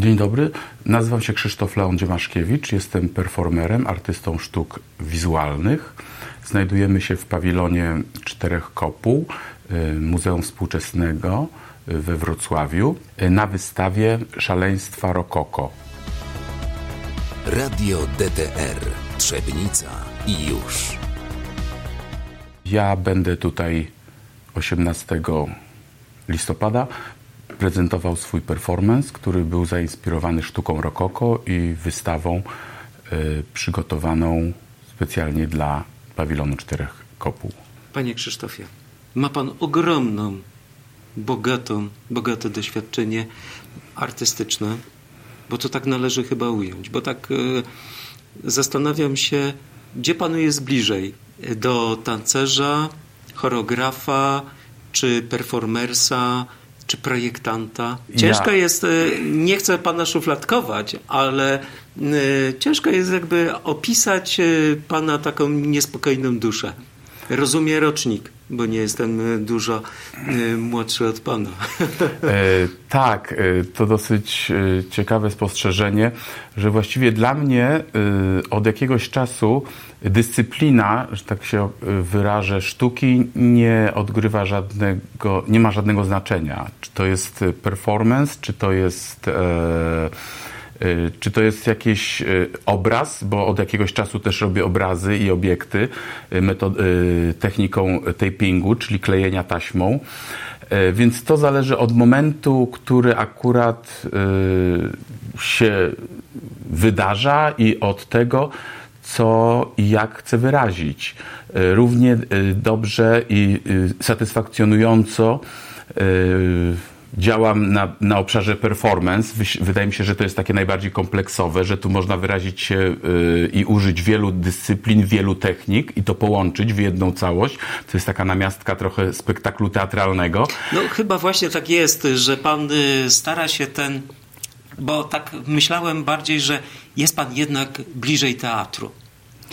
Dzień dobry, nazywam się Krzysztof Leon Dziemaszkiewicz, jestem performerem, artystą sztuk wizualnych. Znajdujemy się w pawilonie Czterech Kopuł y, Muzeum Współczesnego y, we Wrocławiu y, na wystawie Szaleństwa Rokoko. Radio DTR Trzebnica i już. Ja będę tutaj 18 listopada prezentował swój performance, który był zainspirowany sztuką rokoko i wystawą y, przygotowaną specjalnie dla pawilonu Czterech Kopuł. Panie Krzysztofie, ma pan ogromną, bogatą, bogate doświadczenie artystyczne, bo to tak należy chyba ująć, bo tak y, zastanawiam się, gdzie panu jest bliżej? Do tancerza, choreografa, czy performersa, czy projektanta. Ciężko Ja- jest, y, nie chcę pana szufladkować, ale y, ciężko jest jakby opisać y, pana taką niespokojną duszę. Rozumie rocznik, bo nie jestem y, dużo y, młodszy od pana. E, tak, e, to dosyć e, ciekawe spostrzeżenie, że właściwie dla mnie e, od jakiegoś czasu dyscyplina, że tak się e, wyrażę, sztuki nie odgrywa żadnego, nie ma żadnego znaczenia. Czy to jest e, performance, czy to jest. E, e, czy to jest jakiś e, obraz, bo od jakiegoś czasu też robię obrazy i obiekty e, metod, techniką tapingu, czyli klejenia taśmą. Więc to zależy od momentu, który akurat się wydarza i od tego, co i jak chcę wyrazić. Równie dobrze i satysfakcjonująco działam na, na obszarze performance. Wydaje mi się, że to jest takie najbardziej kompleksowe, że tu można wyrazić się y, i użyć wielu dyscyplin, wielu technik i to połączyć w jedną całość. To jest taka namiastka trochę spektaklu teatralnego. No chyba właśnie tak jest, że pan y, stara się ten, bo tak myślałem bardziej, że jest pan jednak bliżej teatru.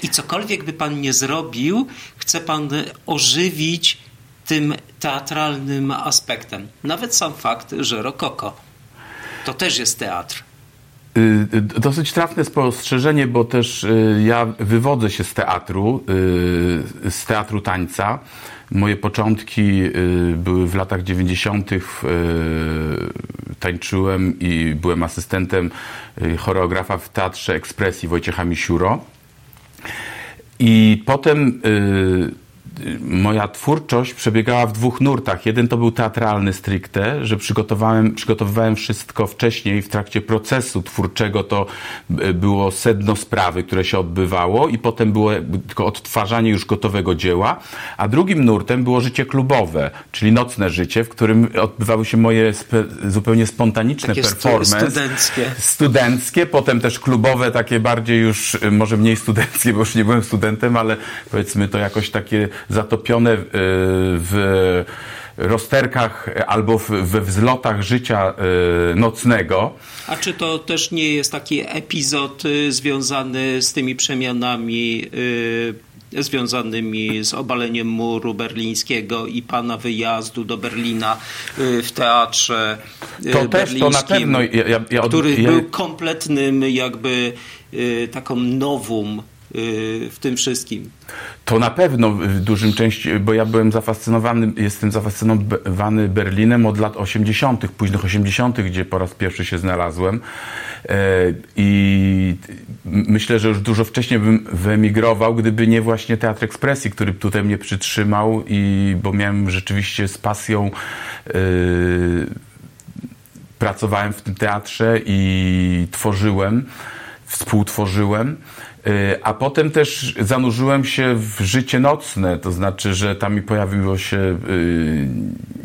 I cokolwiek by pan nie zrobił, chce pan y, ożywić tym teatralnym aspektem. Nawet sam fakt, że rokoko to też jest teatr. Y, y, Dosyć trafne spostrzeżenie, bo też y, ja wywodzę się z teatru, z teatru tańca. Moje początki były w latach 90. y, Tańczyłem i byłem asystentem choreografa w Teatrze Ekspresji Wojciecha Misiuro. I potem moja twórczość przebiegała w dwóch nurtach. Jeden to był teatralny stricte, że przygotowałem, przygotowywałem wszystko wcześniej w trakcie procesu twórczego. To y, było sedno sprawy, które się odbywało i potem było tylko odtwarzanie już gotowego dzieła. A drugim nurtem było życie klubowe, czyli nocne życie, w którym odbywały się moje spe, zupełnie spontaniczne Takie performance studenckie. studenckie, potem też klubowe, takie bardziej już, y, może mniej studenckie, bo już nie byłem studentem, ale powiedzmy to jakoś takie zatopione y, w rozterkach albo we wzlotach życia y, nocnego. A czy to też nie jest taki epizod y, związany z tymi przemianami y, związanymi z obaleniem muru berlińskiego i pana wyjazdu do Berlina y, w teatrze To też, to na berlińskim, pewno. Ja, ja, ja, który był kompletnym jakby taką nowum w tym wszystkim. To na pewno w dużym części, bo ja byłem zafascynowany, jestem zafascynowany Berlinem od lat 80., późnych 80., gdzie po raz pierwszy się znalazłem. E, I myślę, że już dużo wcześniej bym wyemigrował, gdyby nie właśnie Teatr Ekspresji, który tutaj mnie przytrzymał i bo miałem rzeczywiście z pasją e, pracowałem w tym teatrze i tworzyłem, współtworzyłem. Y, A potem też zanurzyłem się w życie nocne, to znaczy, że tam mi pojawiło się y,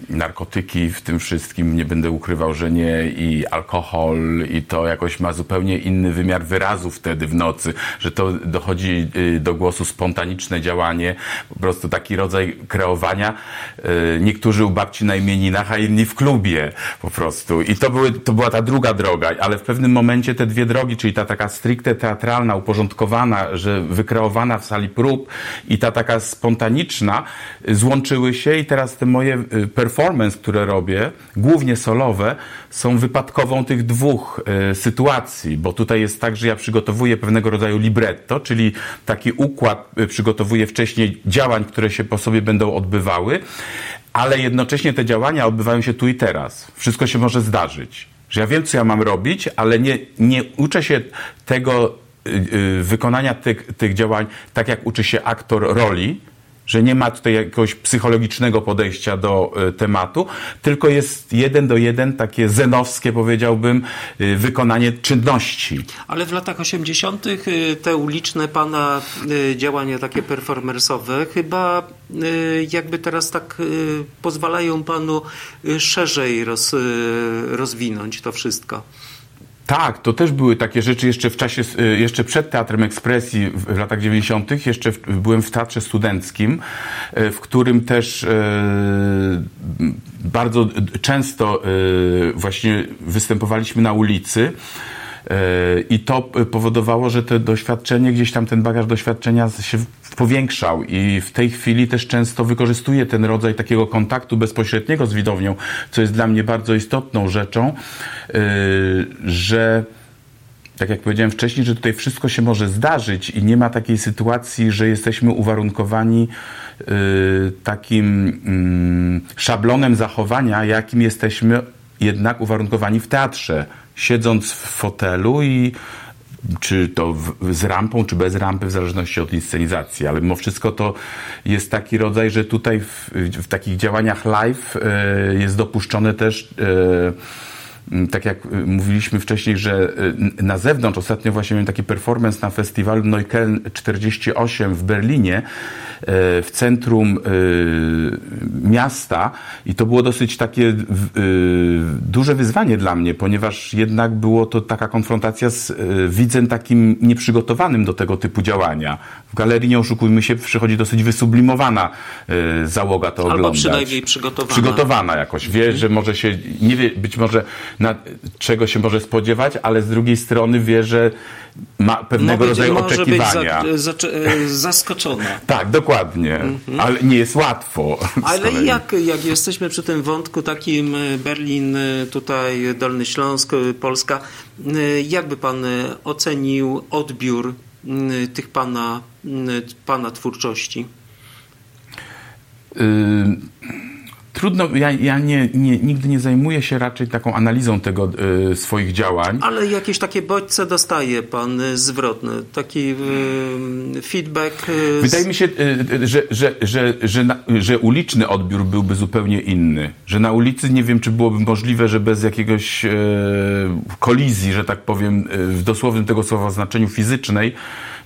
narkotyki w tym wszystkim, nie będę ukrywał, że nie, i alkohol, i to jakoś ma zupełnie inny wymiar wyrazu wtedy w nocy, że to dochodzi y, do głosu spontaniczne działanie, po prostu taki rodzaj kreowania. Niektórzy u babci na imieninach, a inni w klubie po prostu. I to, były, to była ta druga droga, ale w pewnym momencie te dwie drogi, czyli ta taka stricte teatralna, uporządkowana, że wykreowana w sali prób i ta taka spontaniczna, y, złączyły się i teraz te moje y, performance które robię, głównie solowe, są wypadkową tych dwóch y, sytuacji, bo tutaj jest tak, że ja przygotowuję pewnego rodzaju libretto, czyli taki układ przygotowuję wcześniej działań, które się po sobie będą odbywały, ale jednocześnie te działania odbywają się tu i teraz. Wszystko się może zdarzyć. Że ja wiem, co ja mam robić, ale nie, nie uczę się tego wykonania tych, tych działań tak, jak uczy się aktor roli, że nie ma tutaj jakiegoś psychologicznego podejścia do y, tematu, tylko jest jeden do jeden takie zenowskie, powiedziałbym, y, wykonanie czynności. Ale w latach 80. y, te uliczne pana y, działania takie performersowe chyba y, jakby teraz tak y, pozwalają panu y, szerzej roz, y, rozwinąć to wszystko. Tak, to też były takie rzeczy jeszcze w czasie, y, jeszcze przed Teatrem Ekspresji w latach 90. jeszcze w, byłem w Teatrze Studenckim, y, w którym też y, bardzo często właśnie występowaliśmy na ulicy. I to powodowało, że to doświadczenie, gdzieś tam ten bagaż doświadczenia się powiększał. I w tej chwili też często wykorzystuję ten rodzaj takiego kontaktu bezpośredniego z widownią, co jest dla mnie bardzo istotną rzeczą, y, że tak jak powiedziałem wcześniej, że tutaj wszystko się może zdarzyć i nie ma takiej sytuacji, że jesteśmy uwarunkowani y, takim mm, szablonem zachowania, jakim jesteśmy jednak uwarunkowani w teatrze, siedząc w fotelu i czy to w, z rampą, czy bez rampy, w zależności od inscenizacji, ale mimo wszystko to jest taki rodzaj, że tutaj w, w takich działaniach live e, jest dopuszczone też e, tak jak y, mówiliśmy wcześniej, że y, na zewnątrz, ostatnio właśnie miałem taki performance na festiwalu Neukölln 48 w Berlinie, e, w centrum y, miasta i to było dosyć takie y, duże wyzwanie dla mnie, ponieważ jednak było to taka konfrontacja z y, widzem takim nieprzygotowanym do tego typu działania. W galerii, nie oszukujmy się, przychodzi dosyć wysublimowana y, załoga to Albo oglądać. przynajmniej przygotowana. Przygotowana jakoś. Wie, że może się, nie wie być może na czego się może spodziewać, ale z drugiej strony wie, że ma pewnego Może- rodzaju oczekiwania. być za, zacze- e, zaskoczona. Tak, dokładnie. Ale nie jest łatwo. Ale jak, jak jesteśmy przy tym wątku takim e, Berlin, e, tutaj Dolny Śląsk, e, Polska, e, jakby pan e, ocenił odbiór tych pana, pana twórczości? Y, Trudno, ja, ja nie, nie, nigdy nie zajmuję się raczej taką analizą tego y, swoich działań. Ale jakieś takie bodźce dostaje pan e, zwrotne, taki e, feedback. z- Wydaje mi się, y, y, że, że, że, że, na, że uliczny odbiór byłby zupełnie inny. Że na ulicy nie wiem, czy byłoby możliwe, że bez jakiegoś kolizji, że tak powiem, w dosłownym tego słowa znaczeniu fizycznej,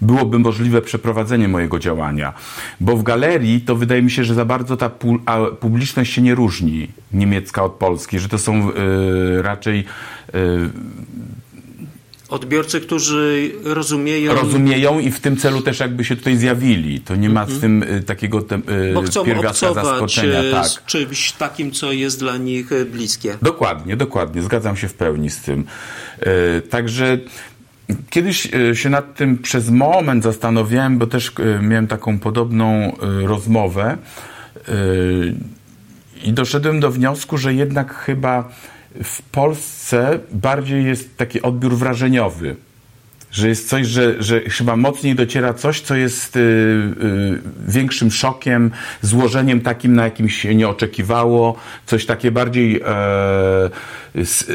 byłoby możliwe przeprowadzenie mojego działania. Bo w galerii to wydaje mi się, że za bardzo ta pu, publiczność się nie różni niemiecka od polskiej, że to są e, raczej e, Odbiorcy, którzy rozumieją. rozumieją i w tym celu też jakby się tutaj zjawili. To nie ma z tym y, takiego te, y, Bo chcą pierwiastka zaskoczenia. e, Tak. z czymś takim, co jest dla nich bliskie. Dokładnie, dokładnie. Zgadzam się w pełni z tym. Także kiedyś e, się nad tym przez moment zastanawiałem, bo też e, miałem taką podobną e, rozmowę i doszedłem do wniosku, że jednak chyba w Polsce bardziej jest taki odbiór wrażeniowy. Że jest coś, że, że chyba mocniej dociera coś, co jest większym szokiem, złożeniem takim, na jakim się nie oczekiwało, coś takie bardziej e, s,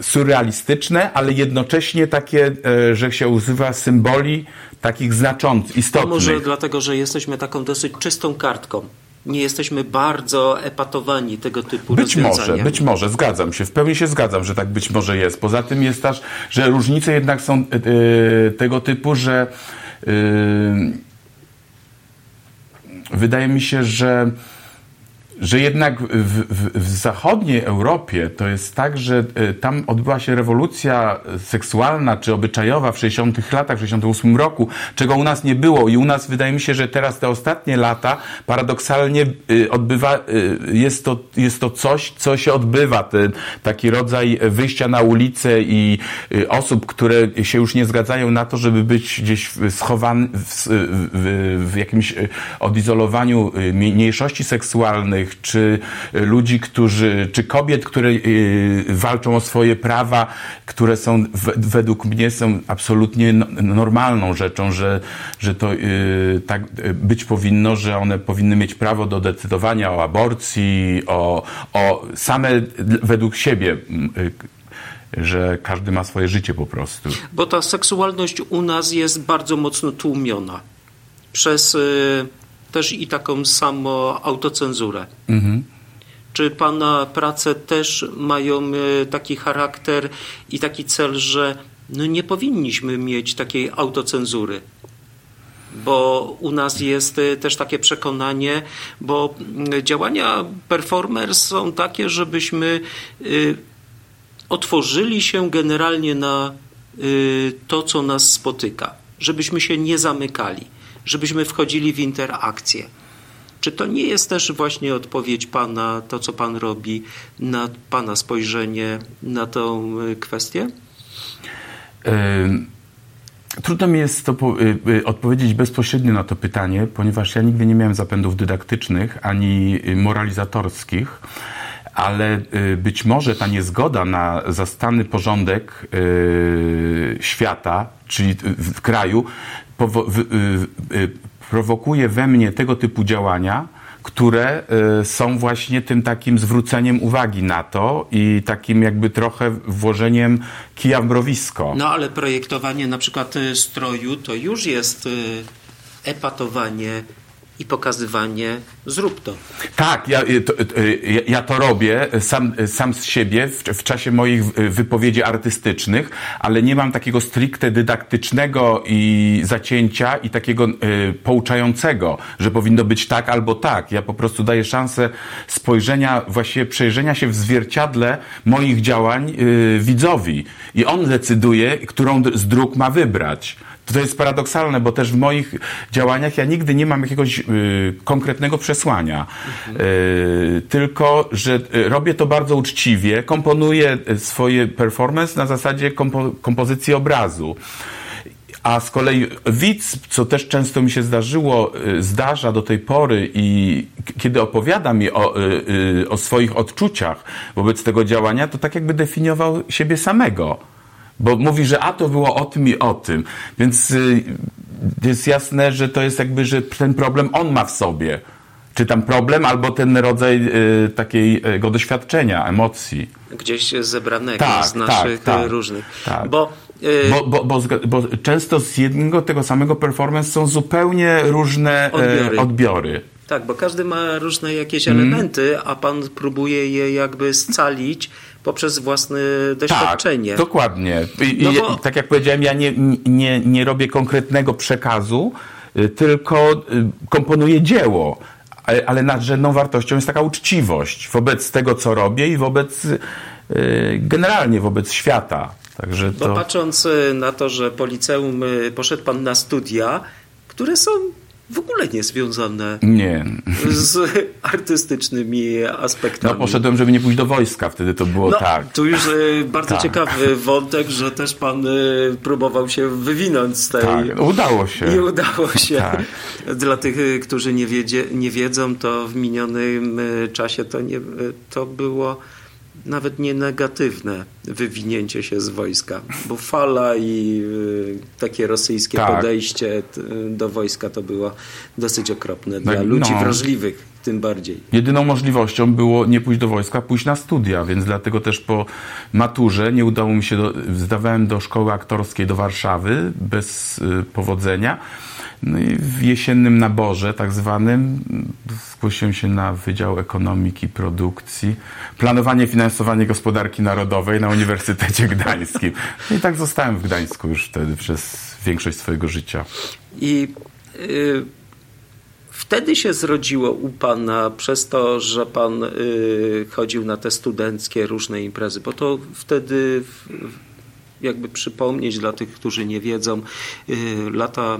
surrealistyczne, ale jednocześnie takie, e, że się używa symboli takich znaczących, istotnych. może dlatego, że jesteśmy taką dosyć czystą kartką. Nie jesteśmy bardzo epatowani tego typu Być może, być może, zgadzam się, w pełni się zgadzam, że tak być może jest. Poza tym jest też, że różnice jednak są e, tego typu, że e, wydaje mi się, że że jednak w, w, w zachodniej Europie to jest tak, że e, tam odbyła się rewolucja seksualna czy obyczajowa w 60 latach, w 68 roku, czego u nas nie było. I u nas wydaje mi się, że teraz te ostatnie lata paradoksalnie e, odbywa, e, jest to, jest to coś, co się odbywa, ten taki rodzaj wyjścia na ulicę i osób, które się już nie zgadzają na to, żeby być gdzieś schowany w, w, jakimś odizolowaniu mniejszości seksualnych, czy ludzi, którzy, czy kobiet, które y, walczą o swoje prawa, które są według mnie są absolutnie no, normalną rzeczą, że, że to y, tak być powinno, że one powinny mieć prawo do decydowania o aborcji, o, o same według siebie że każdy ma swoje życie po prostu. Bo ta seksualność u nas jest bardzo mocno tłumiona przez y, też i taką samą autocenzurę. Mhm. Czy Pana prace też mają y, taki charakter i taki cel, że no nie powinniśmy mieć takiej autocenzury? Bo u nas jest y, też takie przekonanie, bo działania performers są takie, żebyśmy otworzyli się generalnie na to, co nas spotyka, żebyśmy się nie zamykali żebyśmy wchodzili w interakcję. Czy to nie jest też właśnie odpowiedź Pana, to co Pan robi, na Pana spojrzenie na tą y, kwestię? Trudno mi jest to y, y, odpowiedzieć bezpośrednio na to pytanie, ponieważ ja nigdy nie miałem zapędów dydaktycznych ani moralizatorskich, ale być może ta niezgoda na zastany porządek świata, czyli w kraju, prowokuje we mnie tego typu działania, które y, są właśnie tym takim zwróceniem uwagi na to i takim jakby trochę włożeniem kija w mrowisko. No ale projektowanie na przykład stroju to już jest epatowanie i pokazywanie zrób to. Tak, ja to, ja to robię sam, sam z siebie w, w, czasie moich wypowiedzi artystycznych, ale nie mam takiego stricte dydaktycznego i zacięcia i takiego y, pouczającego, że powinno być tak albo tak. Ja po prostu daję szansę spojrzenia, właściwie przejrzenia się w zwierciadle moich działań y, widzowi i on decyduje, którą z dróg ma wybrać. To jest paradoksalne, bo też w moich działaniach ja nigdy nie mam jakiegoś y, konkretnego przesłania. Y, tylko, że y, robię to bardzo uczciwie, komponuję swoje performance na zasadzie kompo kompozycji obrazu. A z kolei widz, co też często mi się zdarzyło, y, zdarza do tej pory i kiedy opowiadam mi o, o swoich odczuciach wobec tego działania, to tak jakby definiował siebie samego bo mówi, że a to było o tym i o tym. Więc y, jest jasne, że to jest jakby, że ten problem on ma w sobie. Czy tam problem, albo ten rodzaj y, takiego doświadczenia, emocji. Gdzieś zebranego tak, z naszych tak, tak, różnych. Tak. Bo, y, bo, bo, bo, bo, często z jednego tego samego performance są zupełnie różne odbiory. odbiory. Tak, bo każdy ma różne jakieś mm. elementy, a pan próbuje je jakby scalić poprzez własne doświadczenie. Tak, dokładnie. I, no bo... tak jak powiedziałem, ja nie, nie, nie robię konkretnego przekazu, y, tylko y, komponuję dzieło. Ale, ale nadrzędną wartością jest taka uczciwość wobec tego, co robię i wobec y, generalnie wobec świata. Także to... Bo patrząc na to, że po liceum poszedł pan na studia, które są w ogóle nie związane nie. z artystycznymi aspektami. No poszedłem, żeby nie pójść do wojska, wtedy to było no, tak. Tu już e, bardzo tak. ciekawy wątek, że też pan e, próbował się wywinąć z tej... Tak, udało się. I udało się. Tak. Dla tych, e, którzy nie, wiedzie, nie wiedzą, to w minionym czasie to, nie, to było nawet nie negatywne wywinięcie się z wojska, bo fala i y, takie rosyjskie tak. podejście do wojska to było dosyć okropne dla no, ludzi no. wrażliwych tym bardziej. Jedyną możliwością było nie pójść do wojska, pójść na studia, więc dlatego też po maturze nie udało mi się, do, zdawałem do szkoły aktorskiej do Warszawy bez y, powodzenia no i w jesiennym naborze, tak zwanym, zgłosiłem się na Wydział Ekonomiki Produkcji, Planowanie i Finansowanie Gospodarki Narodowej na Uniwersytecie Gdańskim. No I tak zostałem w Gdańsku już wtedy przez większość swojego życia. I y, wtedy się zrodziło u Pana przez to, że Pan y, chodził na te studenckie różne imprezy, bo to wtedy jakby przypomnieć dla tych, którzy nie wiedzą, y, lata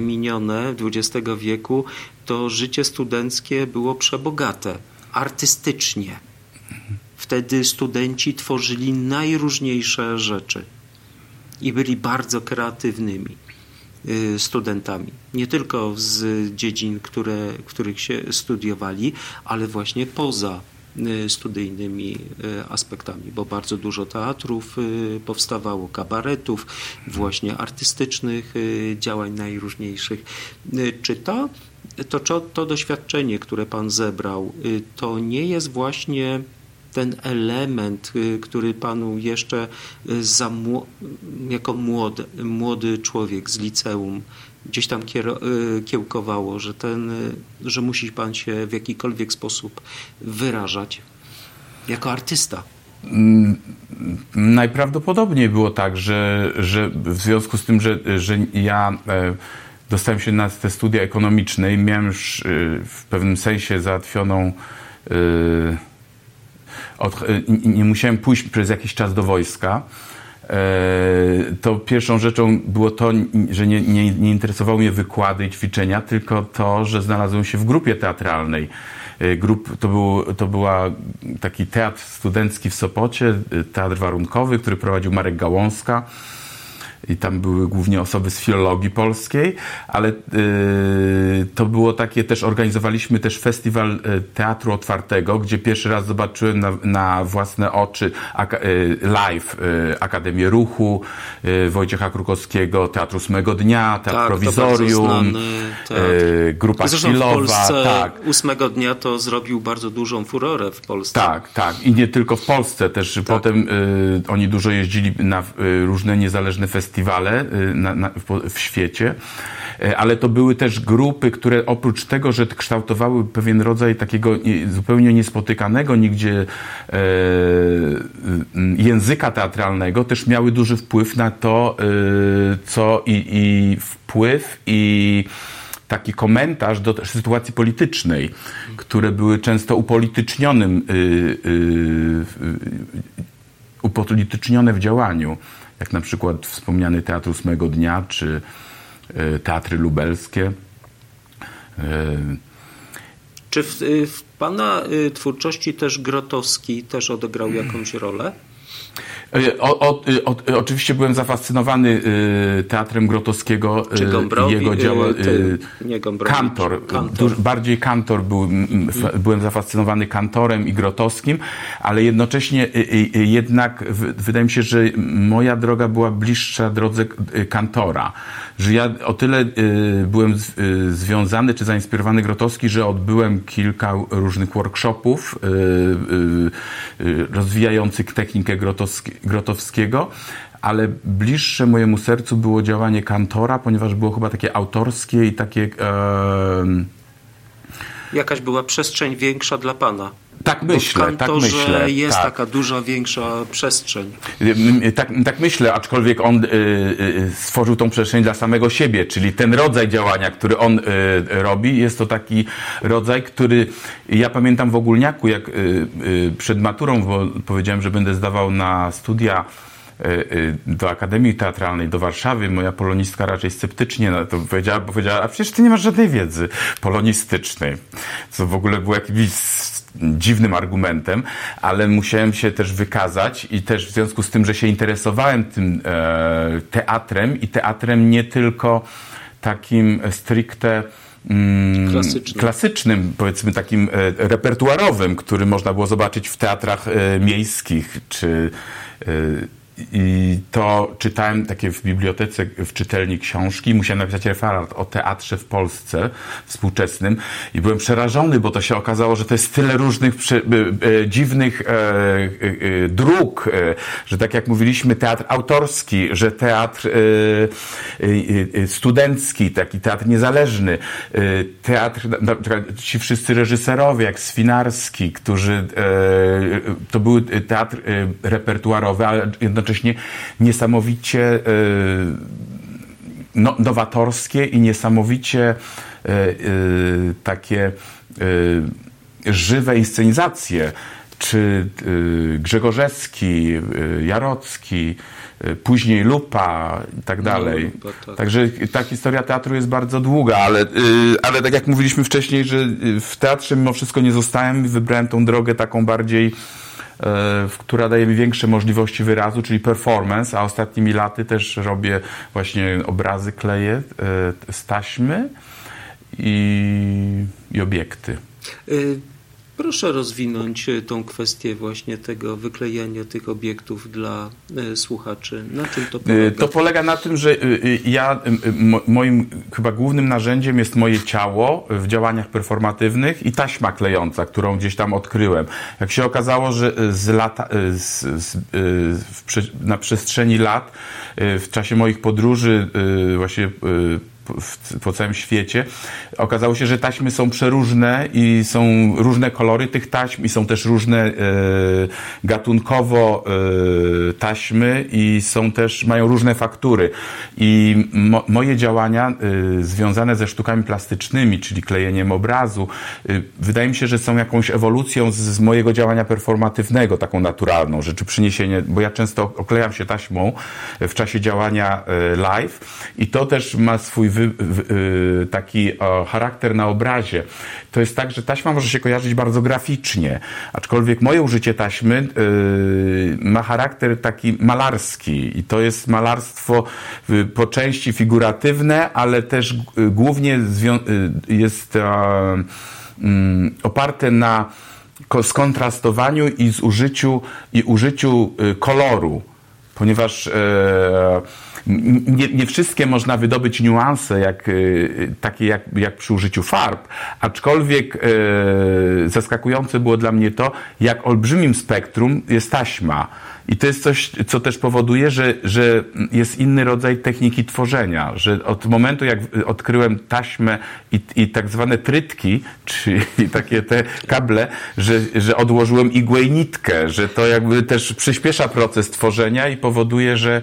minione XX wieku, to życie studenckie było przebogate, artystycznie. Wtedy studenci tworzyli najróżniejsze rzeczy i byli bardzo kreatywnymi. studentami. Nie tylko z dziedzin, które, których się studiowali, ale właśnie poza studyjnymi aspektami, bo bardzo dużo teatrów powstawało, kabaretów, właśnie artystycznych działań najróżniejszych. Czy to, to, to doświadczenie, które Pan zebrał, to nie jest właśnie ten element, y, który panu jeszcze y, za, jako młody, młody człowiek z liceum gdzieś tam y, kiełkowało, że, ten, że musi pan się w jakikolwiek sposób wyrażać jako artysta. Mm, najprawdopodobniej było tak, że, że w związku z tym, że, że ja e, dostałem się na te studia ekonomiczne i miałem już w pewnym sensie załatwioną od, nie musiałem pójść przez jakiś czas do wojska, to pierwszą rzeczą było to, że nie, nie, nie interesowały mnie wykłady i ćwiczenia, tylko to, że znalazłem się w grupie teatralnej. E, grup, to, był, to była taki teatr studencki w Sopocie, e, teatr warunkowy, który prowadził Marek Gałązka i tam były głównie osoby z filologii polskiej, ale y, to było takie też, organizowaliśmy też festiwal y, teatru otwartego, gdzie pierwszy raz zobaczyłem na, na własne oczy y, live Akademię Ruchu, Wojciecha Krukowskiego, Teatru Ósmego Dnia, Teatr tak, Prowizorium, Grupa Zresztą Chwilowa. W Polsce tak. Ósmego Dnia to zrobił bardzo dużą furorę w Polsce. Tak, tak. I nie tylko w Polsce, też tak. potem oni dużo jeździli na różne niezależne festiwale festiwale y, na, na, w, w świecie, y, ale to były też grupy, które oprócz tego, że kształtowały pewien rodzaj takiego zupełnie niespotykanego nigdzie e, y, języka teatralnego, też miały duży wpływ na to, e, co i, i wpływ i taki komentarz do sytuacji politycznej, które były często upolitycznionym, y, y, upolitycznione w działaniu jak na przykład wspomniany Teatr Ósmego Dnia, czy e, teatry lubelskie. E, czy w, w Pana y, twórczości też Grotowski też odegrał jakąś rolę? O, o, o, oczywiście byłem zafascynowany y, teatrem Grotowskiego Czy Gombrowicz, jego dzieła. Y, nie kantor. kantor. bardziej kantor był, byłem zafascynowany kantorem i Grotowskim, ale jednocześnie jednak wydaje mi się, że moja droga była bliższa drodze kantora. Że ja o tyle byłem związany czy zainspirowany Grotowski, że odbyłem kilka różnych workshopów rozwijających technikę Grotowskiego Grotowskiego, ale bliższe mojemu sercu było działanie kantora, ponieważ było chyba takie autorskie i takie. E... Jakaś była przestrzeń większa dla pana. Tak myślę, Bo w tak myślę. jest tak. taka duża, większa przestrzeń. Tak, tak myślę, aczkolwiek on y, y, stworzył tą przestrzeń dla samego siebie, czyli ten rodzaj działania, który on y, robi, jest to taki rodzaj, który ja pamiętam w ogólniaku, jak y, y, przed maturą, bo powiedziałem, że będę zdawał na studia y, do Akademii Teatralnej, do Warszawy, moja polonistka raczej sceptycznie na to powiedziała, bo powiedziała, a przecież ty nie masz żadnej wiedzy polonistycznej. Co w ogóle było jakimś dziwnym argumentem, ale musiałem się też wykazać i też w związku z tym, że się interesowałem tym e, teatrem i teatrem nie tylko takim stricte mm, klasycznym. klasycznym, powiedzmy takim e, repertuarowym, który można było zobaczyć w teatrach e, miejskich czy e, i to czytałem takie w bibliotece, w czytelni książki. Musiałem napisać referat o teatrze w Polsce współczesnym i byłem przerażony, bo to się okazało, że to jest tyle różnych e, e, dziwnych e, e, dróg, e, że tak jak mówiliśmy, teatr autorski, że teatr e, studencki, taki teatr niezależny, teatr, ci wszyscy reżyserowie, jak Swinarski, którzy, to były teatr repertuarowy, ale jednocześnie jednocześnie niesamowicie e, no, nowatorskie i niesamowicie e, e, takie żywe inscenizacje, czy Grzegorzewski, Jarocki, później Lupa i tak no, dalej. No, tak. Także ta historia teatru jest bardzo długa, ale, ale tak jak mówiliśmy wcześniej, że w teatrze mimo wszystko nie zostałem i wybrałem tą drogę taką bardziej która daje mi większe możliwości wyrazu, czyli performance, a ostatnimi laty też robię właśnie obrazy, kleję z taśmy i, i obiekty. Y Proszę rozwinąć e, tą kwestię właśnie tego wyklejania tych obiektów dla e, słuchaczy. Na czym to polega? E, to polega na tym, że ja, moim chyba głównym narzędziem jest moje ciało w działaniach performatywnych i taśma klejąca, którą gdzieś tam odkryłem. Jak się okazało, że z lata, z, z, na przestrzeni lat, w czasie moich podróży, właśnie po całym świecie. Okazało się, że taśmy są przeróżne i są różne kolory tych taśm i są też różne e, gatunkowo e, taśmy i są też, mają różne faktury. I mo, moje działania e, związane ze sztukami plastycznymi, czyli klejeniem obrazu, e, wydaje mi się, że są jakąś ewolucją z, z, mojego działania performatywnego, taką naturalną, rzeczy przyniesienie, bo ja często oklejam się taśmą w czasie działania e, live i to też ma swój wy, wy, taki o, charakter na obrazie. To jest tak, że taśma może się kojarzyć bardzo graficznie, aczkolwiek moje użycie taśmy y, ma charakter taki malarski i to jest malarstwo y, po części figuratywne, ale też y, głównie jest mm, oparte na skontrastowaniu i zużyciu i użyciu koloru, ponieważ e, nie, nie wszystkie można wydobyć niuanse, jak, y, takie jak, jak przy użyciu farb, aczkolwiek e, zaskakujące było dla mnie to, jak olbrzymim spektrum jest taśma. I to jest coś, co też powoduje, że, że jest inny rodzaj techniki tworzenia, że od momentu, jak odkryłem taśmę i, i tak zwane trytki, czyli takie te kable, że, że odłożyłem igłę i nitkę, że to jakby też przyspiesza proces tworzenia i powoduje, że,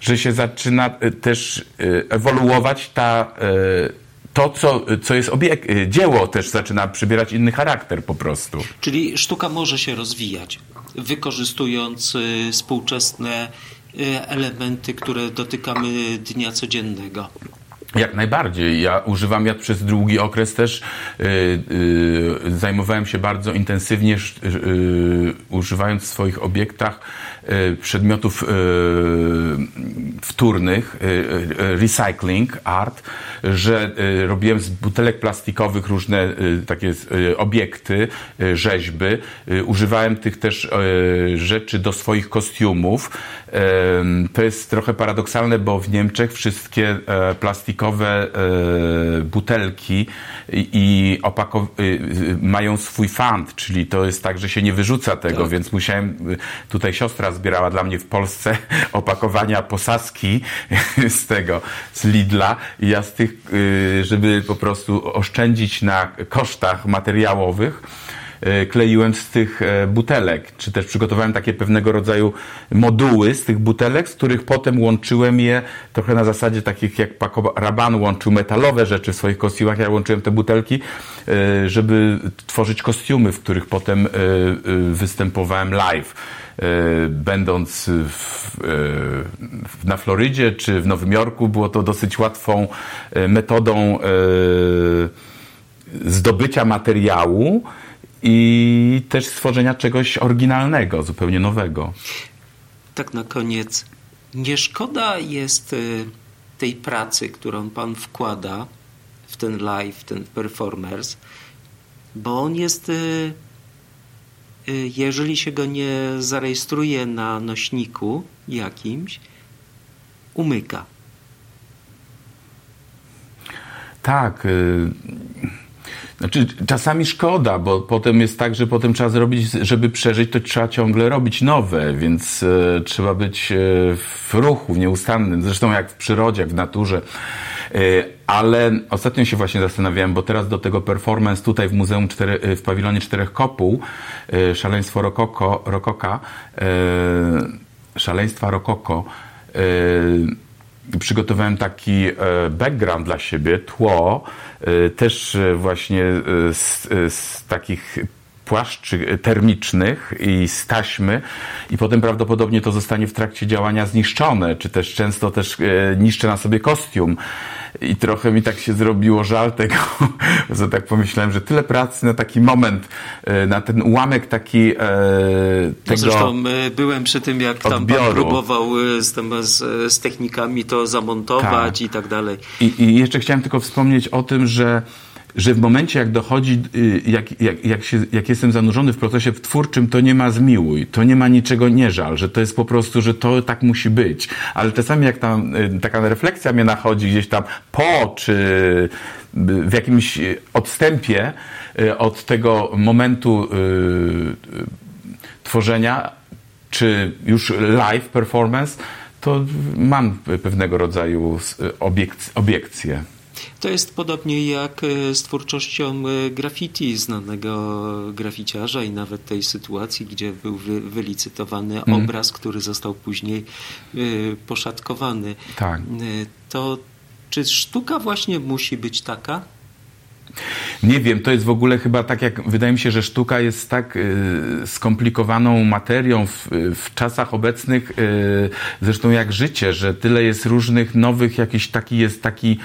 że się zaczyna e, też e, ewoluować ta, e, to, co, co jest obiekt, dzieło też zaczyna przybierać inny charakter po prostu. Czyli sztuka może się rozwijać, wykorzystując współczesne elementy, które dotykamy dnia codziennego. Jak najbardziej. Ja używam ja przez długi okres też yy, yy, zajmowałem się bardzo intensywnie yy, używając w swoich obiektach Y, przedmiotów y, wtórnych, y, recycling art, że robiłem z butelek plastikowych różne takie obiekty, rzeźby. Używałem tych też rzeczy do swoich kostiumów. To jest trochę paradoksalne, bo w Niemczech wszystkie e, plastikowe e, butelki i opakow- mają swój fund, czyli to jest tak, że się nie wyrzuca tego, tak. więc musiałem, tutaj siostra zbierała dla mnie w Polsce opakowania posaski z tego, z Lidla. I ja z tych, y, żeby po prostu oszczędzić na kosztach materiałowych, kleiłem z tych e, butelek, czy też przygotowałem takie pewnego rodzaju moduły z tych butelek, z których potem łączyłem je trochę na zasadzie takich jak Paco Rabanne łączył metalowe rzeczy w swoich kostiumach, ja łączyłem te butelki, e, żeby tworzyć kostiumy, w których potem e, występowałem live. E, będąc w, e, na Florydzie czy w Nowym Jorku, było to dosyć łatwą e, metodą zdobycia materiału i też stworzenia czegoś oryginalnego, zupełnie nowego. Tak na koniec. Nie szkoda jest tej pracy, którą Pan wkłada w ten live, ten performers, bo on jest Y, jeżeli się go nie zarejestruje na nośniku jakimś, umyka. Tak. Y, znaczy, czasami szkoda, bo potem jest tak, że potem trzeba zrobić, żeby przeżyć, to trzeba ciągle robić nowe, więc y, trzeba być w ruchu, w nieustannym. Zresztą jak w przyrodzie, jak w naturze. Y, ale ostatnio się właśnie zastanawiałem, bo teraz do tego performance tutaj w Muzeum cztery, y, w pawilonie Czterech Kopuł, y, Szaleństwo Rokoko, Rokoka, Szaleństwa Rokoko, przygotowałem taki background dla siebie, tło, też właśnie z, z takich płaszczy termicznych i z taśmy i potem prawdopodobnie to zostanie w trakcie działania zniszczone, czy też często też niszczę na sobie kostium. I trochę mi tak się zrobiło żal tego, że tak pomyślałem, że tyle pracy na taki moment, na ten ułamek taki tego no Zresztą byłem przy tym, jak tam odbioru. pan próbował z, z, z technikami to zamontować tak. i tak dalej. I, I jeszcze chciałem tylko wspomnieć o tym, że że w momencie, jak dochodzi, y, jak, jak, jak, się, jak jestem zanurzony w procesie twórczym, to nie ma zmiłuj, to nie ma niczego nie żal, że to jest po prostu, że to tak musi być. Ale czasami jak tam y, taka refleksja mnie nachodzi gdzieś tam po, czy w jakimś odstępie y, od tego momentu tworzenia, czy już live performance, to mam pewnego rodzaju obiekc obiekcje. To jest podobnie jak e, z twórczością e, graffiti znanego graficiarza i nawet tej sytuacji, gdzie był wy, wylicytowany mm. obraz, który został później y, poszatkowany. Tak. To czy sztuka właśnie musi być taka? Nie wiem, to jest w ogóle chyba tak, jak wydaje mi się, że sztuka jest tak y, skomplikowaną materią w, w czasach obecnych, y, zresztą jak życie, że tyle jest różnych nowych, jakiś taki jest taki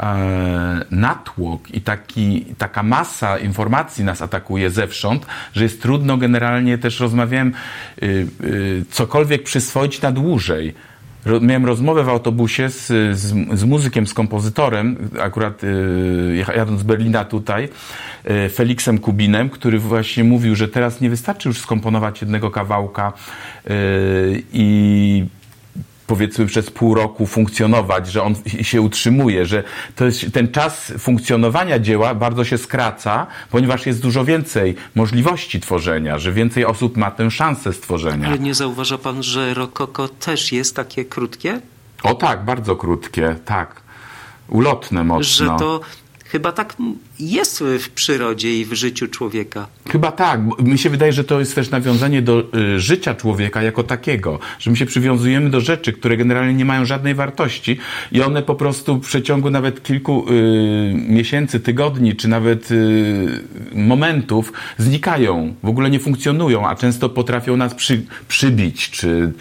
e, natłok i taki, taka masa informacji nas atakuje zewsząd, że jest trudno generalnie też rozmawiałem y, y, cokolwiek przyswoić na dłużej miałem rozmowę w autobusie z, z, z muzykiem, z kompozytorem, akurat y, jadąc z Berlina tutaj, y, Felixem Kubinem, który właśnie mówił, że teraz nie wystarczy już skomponować jednego kawałka y, i powiedzmy przez pół roku funkcjonować, że on się utrzymuje, że jest, ten czas funkcjonowania dzieła bardzo się skraca, ponieważ jest dużo więcej możliwości tworzenia, że więcej osób ma tę szansę stworzenia. Ale nie zauważa pan, że rokoko też jest takie krótkie? O tak, bardzo krótkie, tak. Ulotne mocno. Że to Chyba tak jest w przyrodzie i w życiu człowieka. Chyba tak. Mi się wydaje, że to jest też nawiązanie do y, życia człowieka jako takiego, że my się przywiązujemy do rzeczy, które generalnie nie mają żadnej wartości i one po prostu w przeciągu nawet kilku y, miesięcy, tygodni, czy nawet y, momentów znikają, w ogóle nie funkcjonują, a często potrafią nas przy, przybić, czy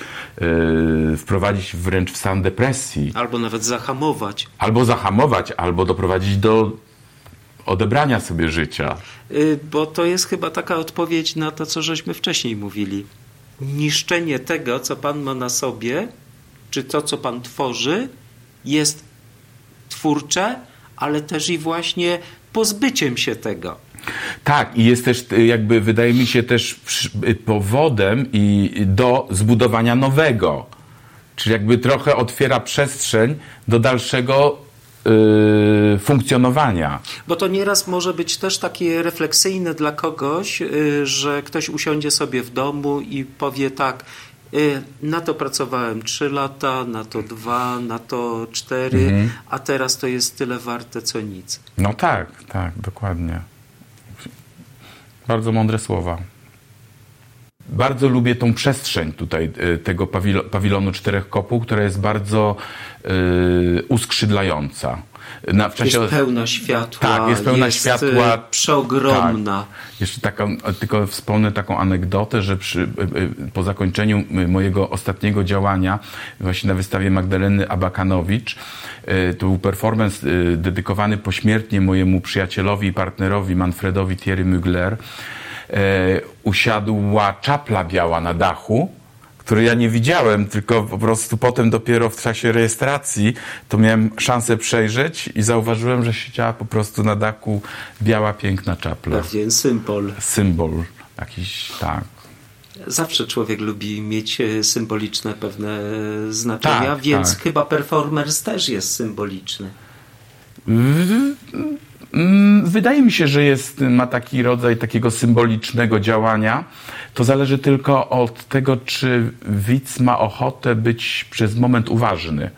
y, wprowadzić wręcz w stan depresji. Albo nawet zahamować. Albo zahamować, albo doprowadzić do odebrania sobie życia. Y, bo to jest chyba taka odpowiedź na to, co żeśmy wcześniej mówili. Niszczenie tego, co Pan ma na sobie, czy to, co Pan tworzy, jest twórcze, ale też i właśnie pozbyciem się tego. Tak, i jest też, y, jakby wydaje mi się, też y, powodem i do zbudowania nowego. Czyli jakby trochę otwiera przestrzeń do dalszego Yy, funkcjonowania. Bo to nieraz może być też takie refleksyjne dla kogoś, yy, że ktoś usiądzie sobie w domu i powie tak, yy, na to pracowałem 3 lata, na to 2, na to 4, mhm. a teraz to jest tyle warte co nic. No tak, tak, dokładnie. Bardzo mądre słowa. Bardzo lubię tą przestrzeń tutaj y, tego pawilonu czterech kopuł, która jest bardzo yy, uskrzydlająca. Na, w czasie, jest pełna światła. Tak, jest pełna jest światła. Y, przeogromna. Tak. Jeszcze taką, tylko wspomnę taką anegdotę, że przy, y, po zakończeniu mojego ostatniego działania właśnie na wystawie Magdaleny Abakanowicz to był performance dedykowany pośmiertnie mojemu przyjacielowi i partnerowi Manfredowi Thierry Mugler e, usiadła czapla biała na dachu, której ja nie widziałem, tylko po prostu potem dopiero w czasie rejestracji to miałem szansę przejrzeć i zauważyłem, że siedziała po prostu na dachu biała, piękna czapla. Pewien symbol. Symbol jakiś, tak. Zawsze człowiek lubi mieć e, symboliczne pewne znaczenia, tak, więc tak. chyba performers też jest symboliczny. Mm, wydaje mi się, że jest, ma taki rodzaj takiego symbolicznego działania. To zależy tylko od tego, czy widz ma ochotę być przez moment uważny.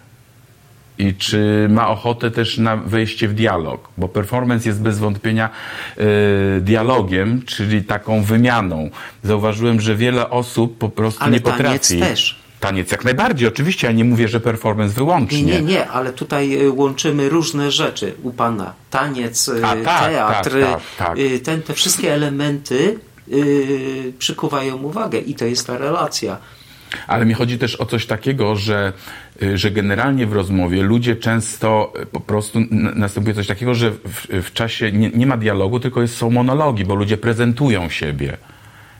I czy ma ochotę też na wejście w dialog, bo performance jest bez wątpienia y, dialogiem, czyli taką wymianą. Zauważyłem, że wiele osób po prostu Ale nie potrafi. też Taniec jak najbardziej, oczywiście, ja nie mówię, że performance wyłącznie. Nie, nie, nie, ale tutaj y, łączymy różne rzeczy u Pana. Taniec, y, A, tak, teatr, tak, tak, tak. Y, ten, te wszystkie elementy yy, przykuwają uwagę i to jest ta relacja. Ale mi chodzi też o coś takiego, że, że generalnie w rozmowie ludzie często po prostu następuje coś takiego, że w, w czasie nie, nie, ma dialogu, tylko jest, są monologi, bo ludzie prezentują siebie.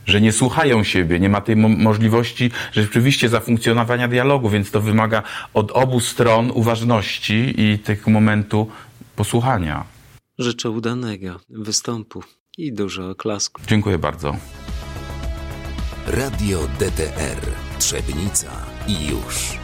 Że nie słuchają siebie, nie ma tej mo możliwości rzeczywiście zafunkcjonowania dialogu, więc to wymaga od obu stron uważności i tego momentu posłuchania. Życzę udanego występu i dużo oklasków. Dziękuję bardzo. Radio DTR Trzebnica i już.